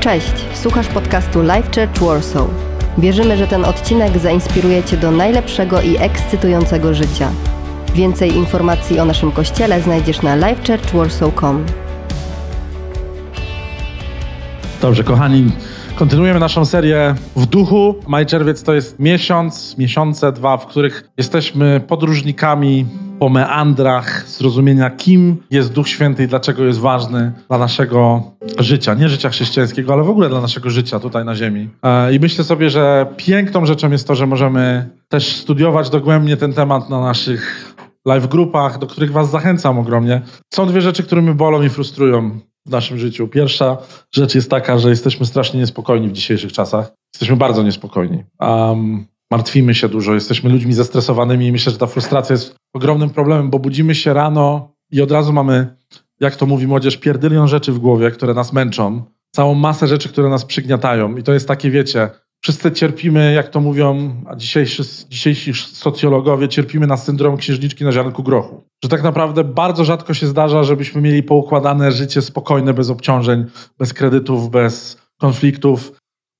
Cześć, słuchasz podcastu Life Church Warsaw. Wierzymy, że ten odcinek zainspiruje Cię do najlepszego i ekscytującego życia. Więcej informacji o naszym kościele znajdziesz na lifechurchwarsaw.com. Dobrze, kochani, kontynuujemy naszą serię w duchu. Maj czerwiec to jest miesiąc, miesiące, dwa, w których jesteśmy podróżnikami po meandrach zrozumienia, kim jest Duch Święty i dlaczego jest ważny dla naszego życia. Nie życia chrześcijańskiego, ale w ogóle dla naszego życia tutaj na ziemi. E, I myślę sobie, że piękną rzeczą jest to, że możemy też studiować dogłębnie ten temat na naszych live grupach, do których was zachęcam ogromnie. Są dwie rzeczy, które mnie bolą i frustrują w naszym życiu. Pierwsza rzecz jest taka, że jesteśmy strasznie niespokojni w dzisiejszych czasach. Jesteśmy bardzo niespokojni. Um, martwimy się dużo, jesteśmy ludźmi zestresowanymi i myślę, że ta frustracja jest ogromnym problemem, bo budzimy się rano i od razu mamy, jak to mówi młodzież, pierdylion rzeczy w głowie, które nas męczą. Całą masę rzeczy, które nas przygniatają. I to jest takie, wiecie, wszyscy cierpimy, jak to mówią, a dzisiejsi, dzisiejsi socjologowie, cierpimy na syndrom księżniczki na ziarnku grochu. Że tak naprawdę bardzo rzadko się zdarza, żebyśmy mieli poukładane życie spokojne, bez obciążeń, bez kredytów, bez konfliktów,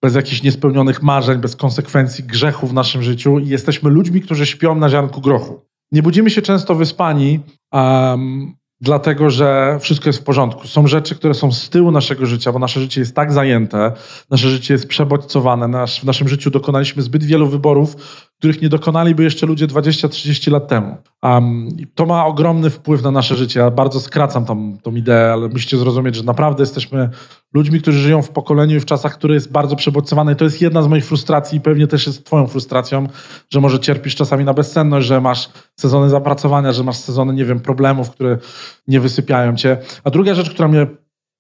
bez jakichś niespełnionych marzeń, bez konsekwencji grzechu w naszym życiu i jesteśmy ludźmi, którzy śpią na ziarnku grochu. Nie budzimy się często wyspani, um, dlatego że wszystko jest w porządku. Są rzeczy, które są z tyłu naszego życia, bo nasze życie jest tak zajęte, nasze życie jest przebodźcowane, nasz, w naszym życiu dokonaliśmy zbyt wielu wyborów, których nie dokonaliby jeszcze ludzie 20-30 lat temu. Um, to ma ogromny wpływ na nasze życie. Ja bardzo skracam tą, tą ideę, ale musicie zrozumieć, że naprawdę jesteśmy ludźmi, którzy żyją w pokoleniu i w czasach, które jest bardzo przebodźcowane. I to jest jedna z moich frustracji i pewnie też jest twoją frustracją, że może cierpisz czasami na bezsenność, że masz sezony zapracowania, że masz sezony, nie wiem, problemów, które nie wysypiają cię. A druga rzecz, która mnie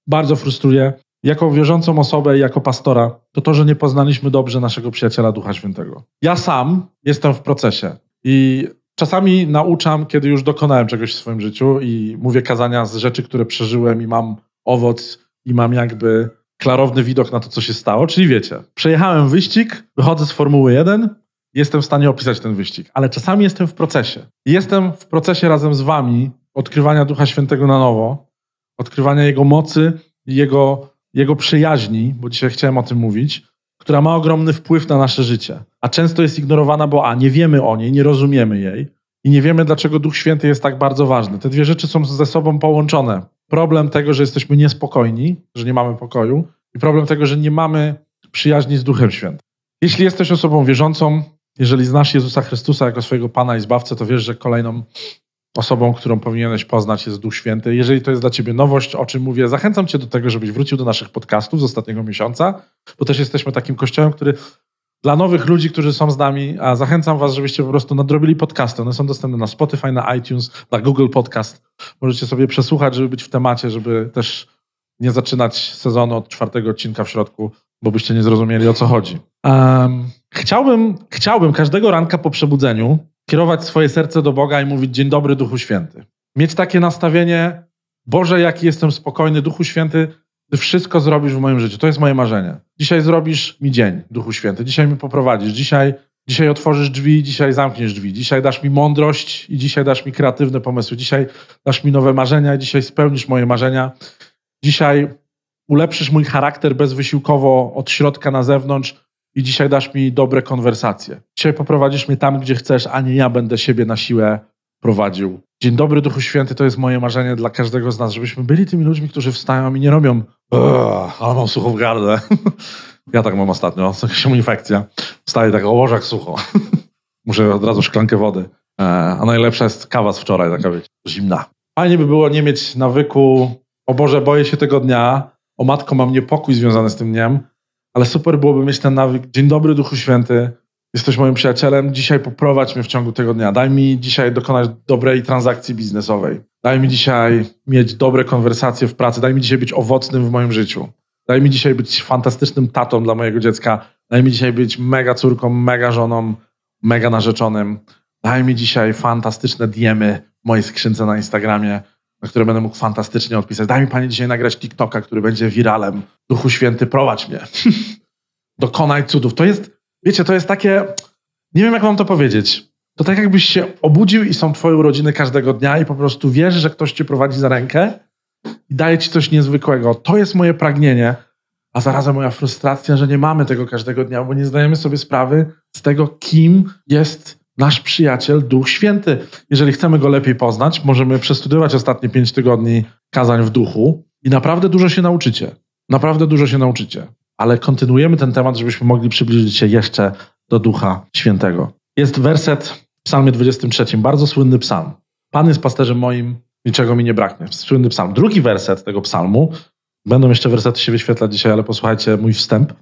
bardzo frustruje, jako wierzącą osobę i jako pastora, to to, że nie poznaliśmy dobrze naszego przyjaciela Ducha Świętego. Ja sam jestem w procesie i czasami nauczam, kiedy już dokonałem czegoś w swoim życiu i mówię kazania z rzeczy, które przeżyłem i mam owoc i mam jakby klarowny widok na to, co się stało. Czyli wiecie, przejechałem wyścig, wychodzę z Formuły 1, jestem w stanie opisać ten wyścig, ale czasami jestem w procesie. Jestem w procesie razem z wami odkrywania Ducha Świętego na nowo, odkrywania Jego mocy Jego jego przyjaźni, bo dzisiaj chciałem o tym mówić, która ma ogromny wpływ na nasze życie. A często jest ignorowana, bo a, nie wiemy o niej, nie rozumiemy jej i nie wiemy, dlaczego Duch Święty jest tak bardzo ważny. Te dwie rzeczy są ze sobą połączone. Problem tego, że jesteśmy niespokojni, że nie mamy pokoju i problem tego, że nie mamy przyjaźni z Duchem Świętym. Jeśli jesteś osobą wierzącą, jeżeli znasz Jezusa Chrystusa jako swojego Pana i Zbawcę, to wiesz, że kolejną osobą, którą powinieneś poznać jest Duch Święty. Jeżeli to jest dla ciebie nowość, o czym mówię, zachęcam cię do tego, żebyś wrócił do naszych podcastów z ostatniego miesiąca, bo też jesteśmy takim kościołem, który dla nowych ludzi, którzy są z nami, a zachęcam was, żebyście po prostu nadrobili podcasty. One są dostępne na Spotify, na iTunes, na Google Podcast. Możecie sobie przesłuchać, żeby być w temacie, żeby też nie zaczynać sezonu od czwartego odcinka w środku, bo byście nie zrozumieli, o co chodzi. Um, chciałbym, chciałbym każdego ranka po przebudzeniu kierować swoje serce do Boga i mówić Dzień dobry, Duchu Święty. Mieć takie nastawienie, Boże, jaki jestem spokojny, Duchu Święty, Ty wszystko zrobisz w moim życiu. To jest moje marzenie. Dzisiaj zrobisz mi dzień, Duchu Święty. Dzisiaj mi poprowadzisz. Dzisiaj, dzisiaj otworzysz drzwi, dzisiaj zamkniesz drzwi. Dzisiaj dasz mi mądrość i dzisiaj dasz mi kreatywne pomysły. Dzisiaj dasz mi nowe marzenia dzisiaj spełnisz moje marzenia. Dzisiaj ulepszysz mój charakter bezwysiłkowo od środka na zewnątrz i dzisiaj dasz mi dobre konwersacje. Dzisiaj poprowadzisz mnie tam, gdzie chcesz, a nie ja będę siebie na siłę prowadził. Dzień dobry, Duchu Święty, to jest moje marzenie dla każdego z nas, żebyśmy byli tymi ludźmi, którzy wstają i nie robią ale mam sucho w gardle. Ja tak mam ostatnio, jakaś infekcja. Wstaję tak, o łożach sucho. Muszę od razu szklankę wody. E, a najlepsza jest kawa z wczoraj, taka wiecie, zimna. Fajnie by było nie mieć nawyku, o Boże, boję się tego dnia, o matko, mam niepokój związany z tym dniem, ale super byłoby mieć ten nawyk. Dzień dobry, Duchu Święty. Jesteś moim przyjacielem. Dzisiaj poprowadź mnie w ciągu tego dnia. Daj mi dzisiaj dokonać dobrej transakcji biznesowej. Daj mi dzisiaj mieć dobre konwersacje w pracy. Daj mi dzisiaj być owocnym w moim życiu. Daj mi dzisiaj być fantastycznym tatą dla mojego dziecka. Daj mi dzisiaj być mega córką, mega żoną, mega narzeczonym. Daj mi dzisiaj fantastyczne diemy w mojej skrzynce na Instagramie na które będę mógł fantastycznie odpisać. Daj mi Panie dzisiaj nagrać TikToka, który będzie wiralem. Duchu Święty, prowadź mnie. Dokonaj cudów. To jest, wiecie, to jest takie, nie wiem jak wam to powiedzieć. To tak jakbyś się obudził i są twoje urodziny każdego dnia i po prostu wiesz, że ktoś cię prowadzi za rękę i daje ci coś niezwykłego. To jest moje pragnienie, a zarazem moja frustracja, że nie mamy tego każdego dnia, bo nie zdajemy sobie sprawy z tego, kim jest nasz przyjaciel Duch Święty. Jeżeli chcemy go lepiej poznać, możemy przestudiować ostatnie pięć tygodni kazań w duchu i naprawdę dużo się nauczycie. Naprawdę dużo się nauczycie. Ale kontynuujemy ten temat, żebyśmy mogli przybliżyć się jeszcze do Ducha Świętego. Jest werset w psalmie 23, bardzo słynny psalm. Pan jest pasterzem moim, niczego mi nie braknie. Słynny psalm. Drugi werset tego psalmu, będą jeszcze wersety się wyświetlać dzisiaj, ale posłuchajcie mój wstęp.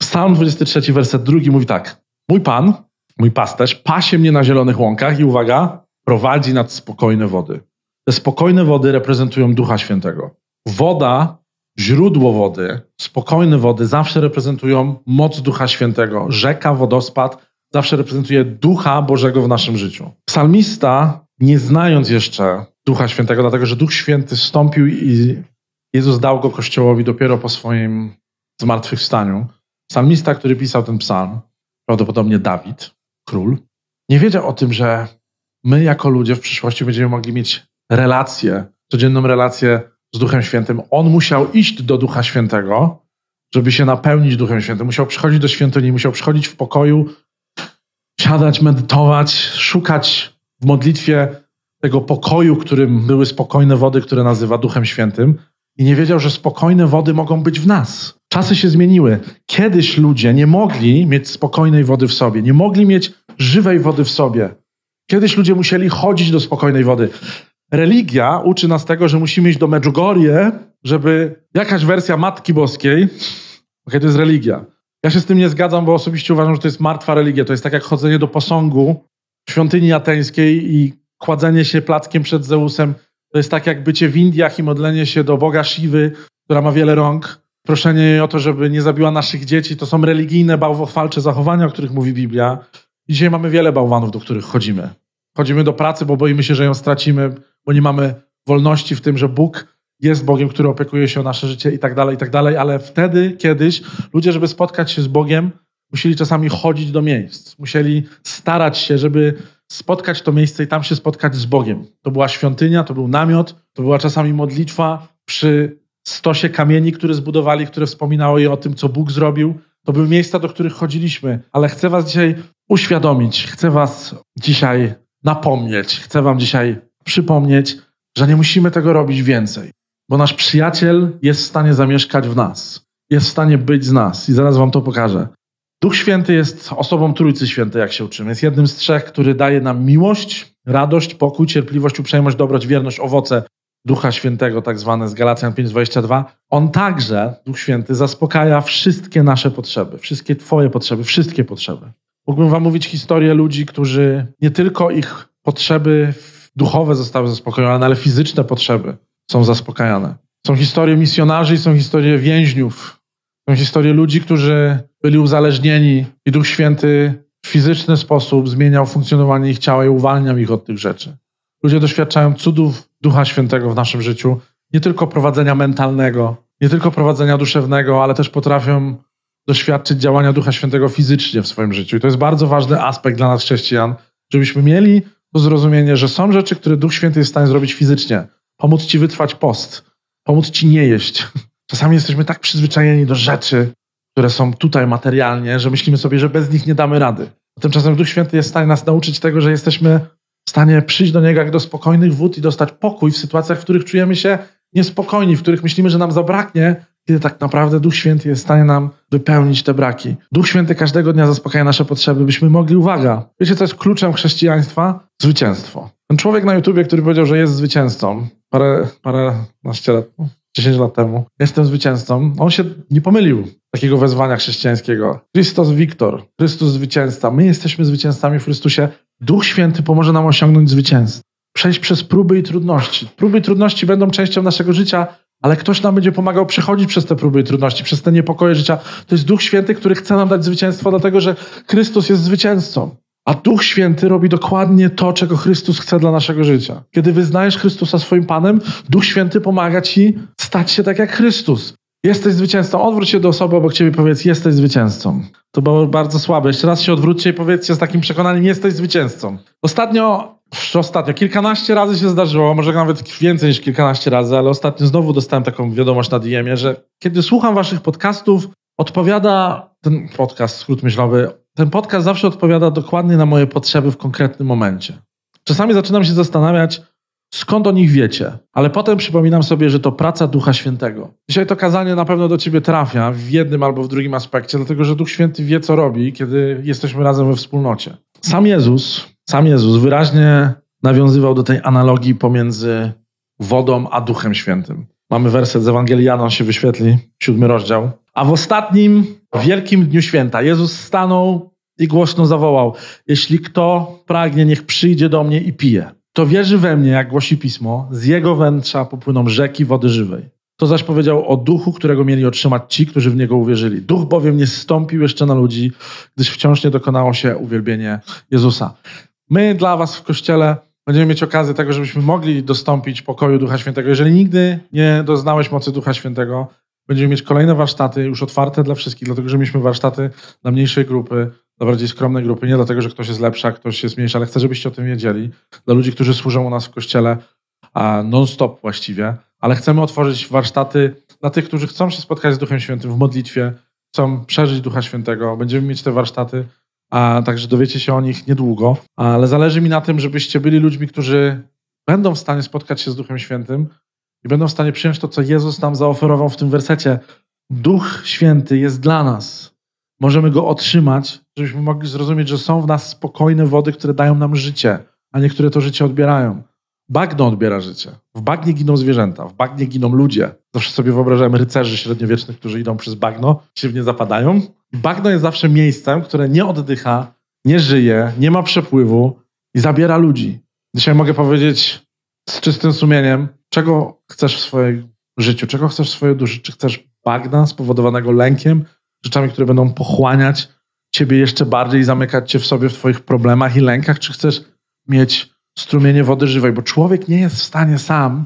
Psalm 23, werset drugi mówi tak. Mój Pan, mój pasterz, pasie mnie na zielonych łąkach i uwaga, prowadzi nad spokojne wody. Te spokojne wody reprezentują Ducha Świętego. Woda, źródło wody, spokojne wody zawsze reprezentują moc Ducha Świętego. Rzeka, wodospad zawsze reprezentuje Ducha Bożego w naszym życiu. Psalmista, nie znając jeszcze Ducha Świętego, dlatego że Duch Święty stąpił i Jezus dał go Kościołowi dopiero po swoim zmartwychwstaniu. Psalmista, który pisał ten psalm, prawdopodobnie Dawid, król, nie wiedział o tym, że my jako ludzie w przyszłości będziemy mogli mieć relację, codzienną relację z Duchem Świętym. On musiał iść do Ducha Świętego, żeby się napełnić Duchem Świętym. Musiał przychodzić do świątyni, musiał przychodzić w pokoju, siadać, medytować, szukać w modlitwie tego pokoju, którym były spokojne wody, które nazywa Duchem Świętym. I nie wiedział, że spokojne wody mogą być w nas. Czasy się zmieniły. Kiedyś ludzie nie mogli mieć spokojnej wody w sobie, nie mogli mieć żywej wody w sobie. Kiedyś ludzie musieli chodzić do spokojnej wody. Religia uczy nas tego, że musimy iść do Medjugorje, żeby jakaś wersja Matki Boskiej, okej, to jest religia. Ja się z tym nie zgadzam, bo osobiście uważam, że to jest martwa religia. To jest tak jak chodzenie do posągu w świątyni ateńskiej i kładzenie się plackiem przed Zeusem. To jest tak jak bycie w Indiach i modlenie się do Boga Siwy, która ma wiele rąk. Proszenie jej o to, żeby nie zabiła naszych dzieci. To są religijne, bałwochwalcze zachowania, o których mówi Biblia. Dzisiaj mamy wiele bałwanów, do których chodzimy. Chodzimy do pracy, bo boimy się, że ją stracimy, bo nie mamy wolności w tym, że Bóg jest Bogiem, który opiekuje się o nasze życie i tak dalej, i tak dalej. Ale wtedy, kiedyś, ludzie, żeby spotkać się z Bogiem, musieli czasami chodzić do miejsc. Musieli starać się, żeby spotkać to miejsce i tam się spotkać z Bogiem. To była świątynia, to był namiot, to była czasami modlitwa przy stosie kamieni, które zbudowali, które wspominały o tym, co Bóg zrobił. To były miejsca, do których chodziliśmy. Ale chcę Was dzisiaj uświadomić, chcę Was dzisiaj napomnieć, chcę Wam dzisiaj przypomnieć, że nie musimy tego robić więcej, bo nasz przyjaciel jest w stanie zamieszkać w nas, jest w stanie być z nas i zaraz Wam to pokażę. Duch Święty jest osobą Trójcy Świętej, jak się uczymy. Jest jednym z trzech, który daje nam miłość, radość, pokój, cierpliwość, uprzejmość, dobroć, wierność, owoce Ducha Świętego, tak zwane z Galacjan 5:22. On także, Duch Święty, zaspokaja wszystkie nasze potrzeby, wszystkie Twoje potrzeby, wszystkie potrzeby. Mógłbym Wam mówić historię ludzi, którzy nie tylko ich potrzeby duchowe zostały zaspokojone, ale fizyczne potrzeby są zaspokajane. Są historie misjonarzy są historie więźniów. Są historie ludzi, którzy byli uzależnieni i Duch Święty w fizyczny sposób zmieniał funkcjonowanie ich ciała i uwalniał ich od tych rzeczy. Ludzie doświadczają cudów Ducha Świętego w naszym życiu, nie tylko prowadzenia mentalnego, nie tylko prowadzenia duszewnego, ale też potrafią doświadczyć działania Ducha Świętego fizycznie w swoim życiu. I to jest bardzo ważny aspekt dla nas, chrześcijan, żebyśmy mieli to zrozumienie, że są rzeczy, które Duch Święty jest w stanie zrobić fizycznie. Pomóc ci wytrwać post, pomóc ci nie jeść. Czasami jesteśmy tak przyzwyczajeni do rzeczy, które są tutaj materialnie, że myślimy sobie, że bez nich nie damy rady. Tymczasem Duch Święty jest w stanie nas nauczyć tego, że jesteśmy w stanie przyjść do Niego jak do spokojnych wód i dostać pokój w sytuacjach, w których czujemy się niespokojni, w których myślimy, że nam zabraknie, kiedy tak naprawdę Duch Święty jest w stanie nam wypełnić te braki. Duch Święty każdego dnia zaspokaja nasze potrzeby, byśmy mogli, uwaga, wiecie co jest kluczem chrześcijaństwa? Zwycięstwo. Ten człowiek na YouTubie, który powiedział, że jest zwycięzcą, parę, parę naście lat, 10 lat temu, jestem zwycięzcą, on się nie pomylił takiego wezwania chrześcijańskiego. Chrystus Wiktor, Chrystus zwycięzca. My jesteśmy zwycięzcami w Chrystusie. Duch Święty pomoże nam osiągnąć zwycięstwo. Przejść przez próby i trudności. Próby i trudności będą częścią naszego życia, ale ktoś nam będzie pomagał przechodzić przez te próby i trudności, przez te niepokoje życia. To jest Duch Święty, który chce nam dać zwycięstwo, dlatego że Chrystus jest zwycięzcą. A Duch Święty robi dokładnie to, czego Chrystus chce dla naszego życia. Kiedy wyznajesz Chrystusa swoim Panem, Duch Święty pomaga ci stać się tak jak Chrystus. Jesteś zwycięzcą. Odwróć się do osoby obok ciebie i powiedz, jesteś zwycięzcą. To było bardzo słabe. Jeszcze raz się odwróćcie i powiedzcie z takim przekonaniem, jesteś zwycięzcą. Ostatnio ostatnio, kilkanaście razy się zdarzyło, może nawet więcej niż kilkanaście razy, ale ostatnio znowu dostałem taką wiadomość na DM-ie, że kiedy słucham waszych podcastów, odpowiada ten podcast, skrót myślowy, ten podcast zawsze odpowiada dokładnie na moje potrzeby w konkretnym momencie. Czasami zaczynam się zastanawiać, skąd o nich wiecie, ale potem przypominam sobie, że to praca Ducha Świętego. Dzisiaj to kazanie na pewno do ciebie trafia w jednym albo w drugim aspekcie, dlatego że Duch Święty wie, co robi, kiedy jesteśmy razem we wspólnocie. Sam Jezus, sam Jezus wyraźnie nawiązywał do tej analogii pomiędzy wodą a Duchem Świętym. Mamy werset z Ewangelii Jana, się wyświetli, siódmy rozdział. A w ostatnim wielkim dniu święta Jezus stanął i głośno zawołał: Jeśli kto pragnie, niech przyjdzie do mnie i pije. To wierzy we mnie, jak głosi pismo, z jego wnętrza popłyną rzeki wody żywej. To zaś powiedział o duchu, którego mieli otrzymać ci, którzy w niego uwierzyli. Duch bowiem nie stąpił jeszcze na ludzi, gdyż wciąż nie dokonało się uwielbienie Jezusa. My dla Was w kościele będziemy mieć okazję tego, żebyśmy mogli dostąpić pokoju Ducha Świętego. Jeżeli nigdy nie doznałeś mocy Ducha Świętego, będziemy mieć kolejne warsztaty już otwarte dla wszystkich, dlatego że mieliśmy warsztaty dla mniejszej grupy, dla bardziej skromnej grupy, nie dlatego, że ktoś jest lepszy, a ktoś jest mniejszy, ale chcę, żebyście o tym wiedzieli. Dla ludzi, którzy służą u nas w kościele non-stop właściwie, ale chcemy otworzyć warsztaty dla tych, którzy chcą się spotkać z Duchem Świętym w modlitwie, chcą przeżyć Ducha Świętego. Będziemy mieć te warsztaty, a także dowiecie się o nich niedługo, ale zależy mi na tym, żebyście byli ludźmi, którzy będą w stanie spotkać się z Duchem Świętym i będą w stanie przyjąć to, co Jezus nam zaoferował w tym wersecie. Duch Święty jest dla nas. Możemy go otrzymać, żebyśmy mogli zrozumieć, że są w nas spokojne wody, które dają nam życie, a niektóre to życie odbierają. Bagno odbiera życie. W bagnie giną zwierzęta, w bagnie giną ludzie. Zawsze sobie wyobrażałem rycerzy średniowiecznych, którzy idą przez bagno, się w nie zapadają. Bagno jest zawsze miejscem, które nie oddycha, nie żyje, nie ma przepływu i zabiera ludzi. Dzisiaj mogę powiedzieć z czystym sumieniem, czego chcesz w swoim życiu, czego chcesz w swojej duszy. Czy chcesz bagna spowodowanego lękiem, rzeczami, które będą pochłaniać ciebie jeszcze bardziej i zamykać cię w sobie w twoich problemach i lękach, czy chcesz mieć strumienie wody żywej, bo człowiek nie jest w stanie sam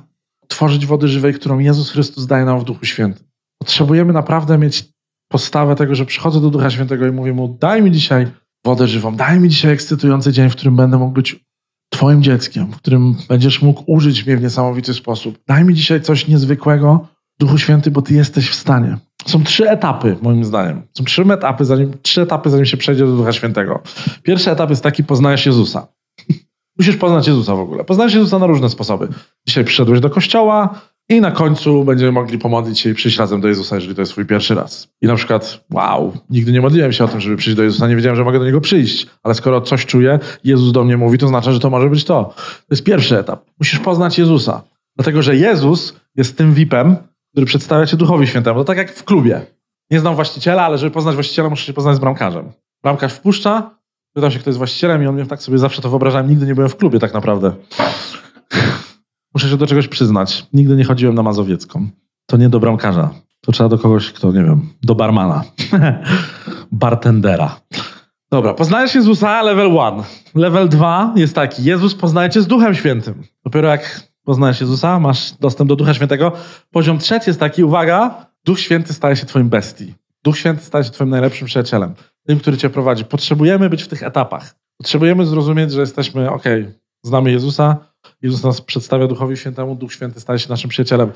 tworzyć wody żywej, którą Jezus Chrystus daje nam w Duchu Świętym. Potrzebujemy naprawdę mieć postawę tego, że przychodzę do Ducha Świętego i mówię mu, daj mi dzisiaj wodę żywą, daj mi dzisiaj ekscytujący dzień, w którym będę mógł być Twoim dzieckiem, w którym będziesz mógł użyć mnie w niesamowity sposób. Daj mi dzisiaj coś niezwykłego, Duchu Święty, bo Ty jesteś w stanie. Są trzy etapy, moim zdaniem. Są trzy etapy, zanim, trzy etapy, zanim się przejdzie do Ducha Świętego. Pierwszy etap jest taki, poznajesz Jezusa. Musisz poznać Jezusa w ogóle. Poznajesz Jezusa na różne sposoby. Dzisiaj przyszedłeś do kościoła i na końcu będziemy mogli pomodlić się i przyjść razem do Jezusa, jeżeli to jest twój pierwszy raz. I na przykład, wow, nigdy nie modliłem się o tym, żeby przyjść do Jezusa, nie wiedziałem, że mogę do Niego przyjść, ale skoro coś czuję, Jezus do mnie mówi, to znaczy, że to może być to. To jest pierwszy etap. Musisz poznać Jezusa. Dlatego, że Jezus jest tym VIP-em, który przedstawia cię Duchowi Świętemu. To tak jak w klubie. Nie znam właściciela, ale żeby poznać właściciela, muszę się poznać z bramkarzem. Bramkarz wpuszcza, Pytam się, kto jest właścicielem i on mnie tak sobie zawsze to wyobrażałem. Nigdy nie byłem w klubie tak naprawdę. Muszę się do czegoś przyznać. Nigdy nie chodziłem na Mazowiecką. To nie do bramkarza. To trzeba do kogoś, kto, nie wiem, do barmana. Bartendera. Dobra, poznajesz Jezusa, level 1. Level 2 jest taki, Jezus poznajecie z Duchem Świętym. Dopiero jak poznajesz Jezusa, masz dostęp do Ducha Świętego. Poziom trzeci jest taki, uwaga, Duch Święty staje się twoim bestii. Duch Święty staje się twoim najlepszym przyjacielem tym, który cię prowadzi. Potrzebujemy być w tych etapach. Potrzebujemy zrozumieć, że jesteśmy, ok, znamy Jezusa, Jezus nas przedstawia Duchowi Świętemu, Duch Święty staje się naszym przyjacielem.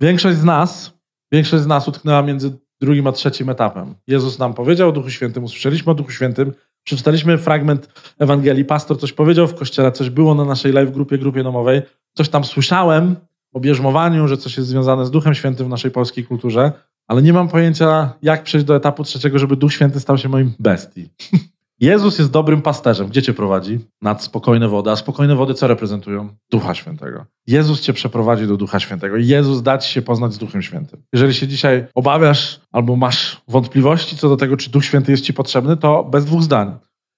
Większość z nas, większość z nas utknęła między drugim a trzecim etapem. Jezus nam powiedział o Duchu Świętym, usłyszeliśmy o Duchu Świętym, przeczytaliśmy fragment Ewangelii, pastor coś powiedział w kościele, coś było na naszej live grupie, grupie domowej, coś tam słyszałem o bierzmowaniu, że coś jest związane z Duchem Świętym w naszej polskiej kulturze ale nie mam pojęcia, jak przejść do etapu trzeciego, żeby Duch Święty stał się moim bestii. Jezus jest dobrym pasterzem. Gdzie cię prowadzi? Nad spokojne wody. A spokojne wody co reprezentują? Ducha Świętego. Jezus cię przeprowadzi do Ducha Świętego. Jezus da ci się poznać z Duchem Świętym. Jeżeli się dzisiaj obawiasz albo masz wątpliwości co do tego, czy Duch Święty jest ci potrzebny, to bez dwóch zdań.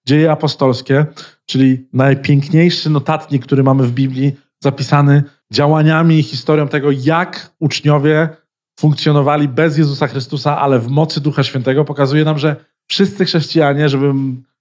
Dzieje apostolskie, czyli najpiękniejszy notatnik, który mamy w Biblii, zapisany działaniami i historią tego, jak uczniowie funkcjonowali bez Jezusa Chrystusa, ale w mocy Ducha Świętego, pokazuje nam, że wszyscy chrześcijanie, żeby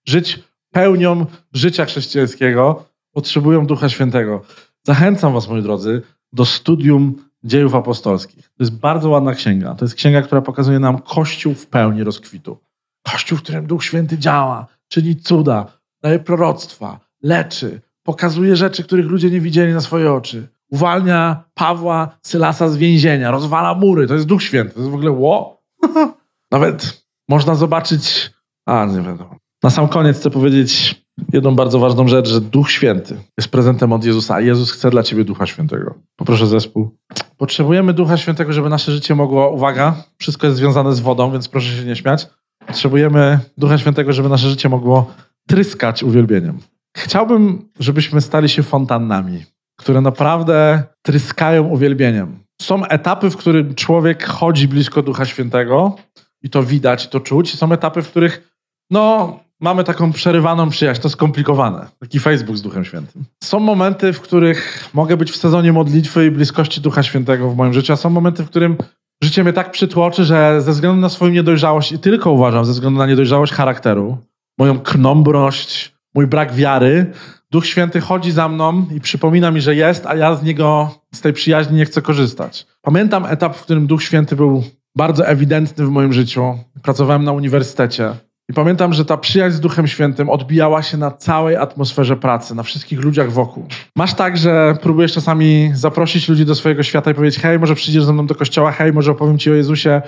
żyć pełnią życia chrześcijańskiego, potrzebują Ducha Świętego. Zachęcam Was, moi drodzy, do studium dziejów apostolskich. To jest bardzo ładna księga. To jest księga, która pokazuje nam Kościół w pełni rozkwitu. Kościół, w którym Duch Święty działa, czyni cuda, daje proroctwa, leczy, pokazuje rzeczy, których ludzie nie widzieli na swoje oczy. Uwalnia Pawła Sylasa z więzienia, rozwala mury. To jest Duch Święty. To jest w ogóle ło. Nawet można zobaczyć. A, nie wiadomo. Na sam koniec chcę powiedzieć jedną bardzo ważną rzecz, że Duch Święty jest prezentem od Jezusa, a Jezus chce dla ciebie Ducha Świętego. Poproszę zespół. Potrzebujemy Ducha Świętego, żeby nasze życie mogło, uwaga, wszystko jest związane z wodą, więc proszę się nie śmiać. Potrzebujemy Ducha Świętego, żeby nasze życie mogło tryskać uwielbieniem. Chciałbym, żebyśmy stali się fontannami, które naprawdę tryskają uwielbieniem. Są etapy, w których człowiek chodzi blisko Ducha Świętego i to widać, to czuć. Są etapy, w których no, mamy taką przerywaną przyjaźń, to skomplikowane. Taki Facebook z Duchem Świętym. Są momenty, w których mogę być w sezonie modlitwy i bliskości Ducha Świętego w moim życiu, a są momenty, w którym życie mnie tak przytłoczy, że ze względu na swoją niedojrzałość i tylko uważam, ze względu na niedojrzałość charakteru, moją knombrość, mój brak wiary, Duch Święty chodzi za mną i przypomina mi, że jest, a ja z niego, z tej przyjaźni nie chcę korzystać. Pamiętam etap, w którym Duch Święty był bardzo ewidentny w moim życiu. Pracowałem na uniwersytecie. I pamiętam, że ta przyjaźń z Duchem Świętym odbijała się na całej atmosferze pracy, na wszystkich ludziach wokół. Masz tak, że próbujesz czasami zaprosić ludzi do swojego świata i powiedzieć: Hej, może przyjdziesz ze mną do kościoła, hej, może opowiem ci o Jezusie,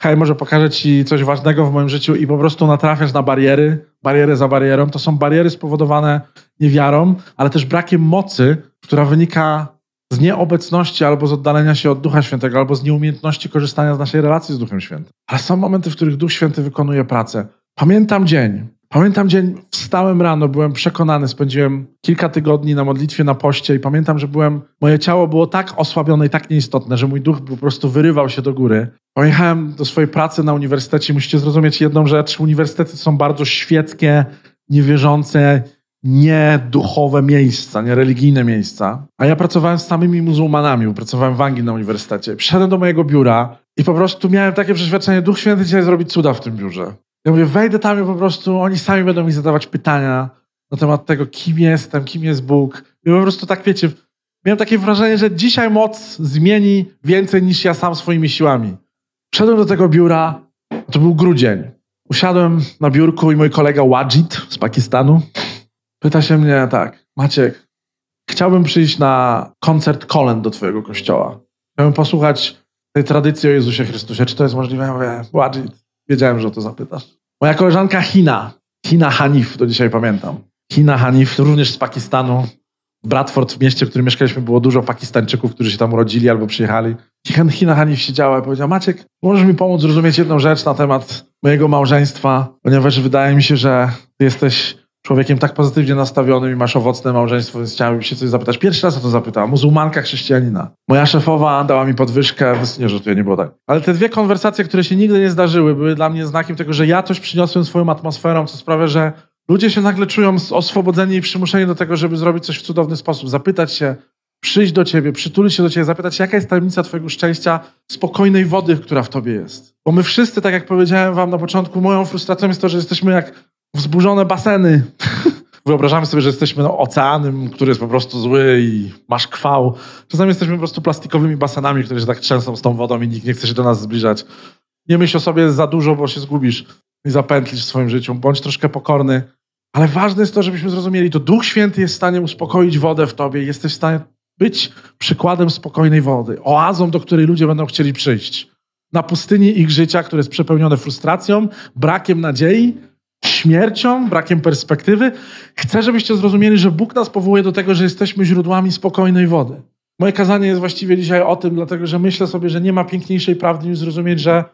hej, może pokażę ci coś ważnego w moim życiu i po prostu natrafiasz na bariery, bariery za barierą. To są bariery spowodowane niewiarą, ale też brakiem mocy, która wynika z nieobecności albo z oddalenia się od Ducha Świętego, albo z nieumiejętności korzystania z naszej relacji z Duchem Świętym. Ale są momenty, w których Duch Święty wykonuje pracę. Pamiętam dzień. Pamiętam dzień, wstałem rano, byłem przekonany, spędziłem kilka tygodni na modlitwie, na poście i pamiętam, że byłem, moje ciało było tak osłabione i tak nieistotne, że mój duch po prostu wyrywał się do góry. Pojechałem do swojej pracy na uniwersytecie. Musicie zrozumieć jedną rzecz. Uniwersytety są bardzo świeckie, niewierzące, nieduchowe miejsca, niereligijne miejsca. A ja pracowałem z samymi muzułmanami, pracowałem w Anglii na uniwersytecie. Przyszedłem do mojego biura i po prostu miałem takie przeświadczenie, Duch Święty dzisiaj zrobić cuda w tym biurze. Ja mówię, wejdę tam i po prostu oni sami będą mi zadawać pytania na temat tego, kim jestem, kim jest Bóg. I po prostu tak, wiecie, miałem takie wrażenie, że dzisiaj moc zmieni więcej niż ja sam swoimi siłami. Wszedłem do tego biura, to był grudzień. Usiadłem na biurku i mój kolega Wajid z Pakistanu pyta się mnie tak, Maciek, chciałbym przyjść na koncert kolęd do twojego kościoła. Chciałbym posłuchać tej tradycji o Jezusie Chrystusie. Czy to jest możliwe? Ja mówię, Wajid, wiedziałem, że o to zapytasz. Moja koleżanka Hina, Hina Hanif, do dzisiaj pamiętam. Hina Hanif, również z Pakistanu. W Bradford, w mieście, w którym mieszkaliśmy, było dużo Pakistańczyków, którzy się tam urodzili albo przyjechali. Hina Hanif siedziała i powiedziała, Maciek, możesz mi pomóc zrozumieć jedną rzecz na temat mojego małżeństwa, ponieważ wydaje mi się, że ty jesteś człowiekiem tak pozytywnie nastawionym i masz owocne małżeństwo, więc chciałem się coś zapytać. Pierwszy raz o to zapytałam. Muzułmanka, chrześcijanina. Moja szefowa dała mi podwyżkę, nie, że to nie było tak. Ale te dwie konwersacje, które się nigdy nie zdarzyły, były dla mnie znakiem tego, że ja coś przyniosłem swoją atmosferą, co sprawia, że ludzie się nagle czują oswobodzeni i przymuszeni do tego, żeby zrobić coś w cudowny sposób. Zapytać się, przyjść do ciebie, przytulić się do ciebie, zapytać, jaka jest tajemnica twojego szczęścia, spokojnej wody, która w tobie jest. Bo my wszyscy, tak jak powiedziałem wam na początku, moją frustracją jest to, że jesteśmy jak wzburzone baseny. Wyobrażamy sobie, że jesteśmy no, oceanem, który jest po prostu zły i masz kwał. Czasami jesteśmy po prostu plastikowymi basenami, które się tak trzęsą z tą wodą i nikt nie chce się do nas zbliżać. Nie myśl o sobie za dużo, bo się zgubisz i zapętlisz w swoim życiu. Bądź troszkę pokorny. Ale ważne jest to, żebyśmy zrozumieli, to Duch Święty jest w stanie uspokoić wodę w tobie. Jesteś w stanie być przykładem spokojnej wody, oazą, do której ludzie będą chcieli przyjść. Na pustyni ich życia, które jest przepełnione frustracją, brakiem nadziei, śmiercią, brakiem perspektywy. Chcę, żebyście zrozumieli, że Bóg nas powołuje do tego, że jesteśmy źródłami spokojnej wody. Moje kazanie jest właściwie dzisiaj o tym, dlatego że myślę sobie, że nie ma piękniejszej prawdy niż zrozumieć, że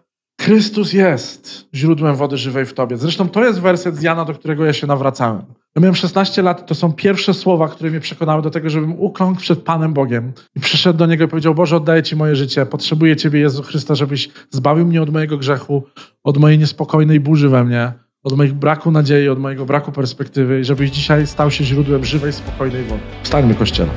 Chrystus jest źródłem wody żywej w tobie. Zresztą to jest werset z Jana, do którego ja się nawracałem. Ja miałem 16 lat, to są pierwsze słowa, które mnie przekonały do tego, żebym ukląkł przed Panem Bogiem i przyszedł do Niego i powiedział, Boże, oddaję Ci moje życie, potrzebuję Ciebie, Jezu Chrysta, żebyś zbawił mnie od mojego grzechu, od mojej niespokojnej burzy we mnie, od moich braku nadziei, od mojego braku perspektywy żebyś dzisiaj stał się źródłem żywej, spokojnej wody. Wstańmy, Kościele.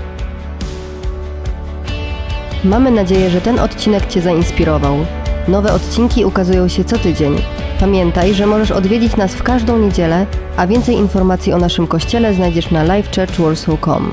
Mamy nadzieję, że ten odcinek Cię zainspirował. Nowe odcinki ukazują się co tydzień. Pamiętaj, że możesz odwiedzić nas w każdą niedzielę, a więcej informacji o naszym kościele znajdziesz na livechurchwarsaw.com.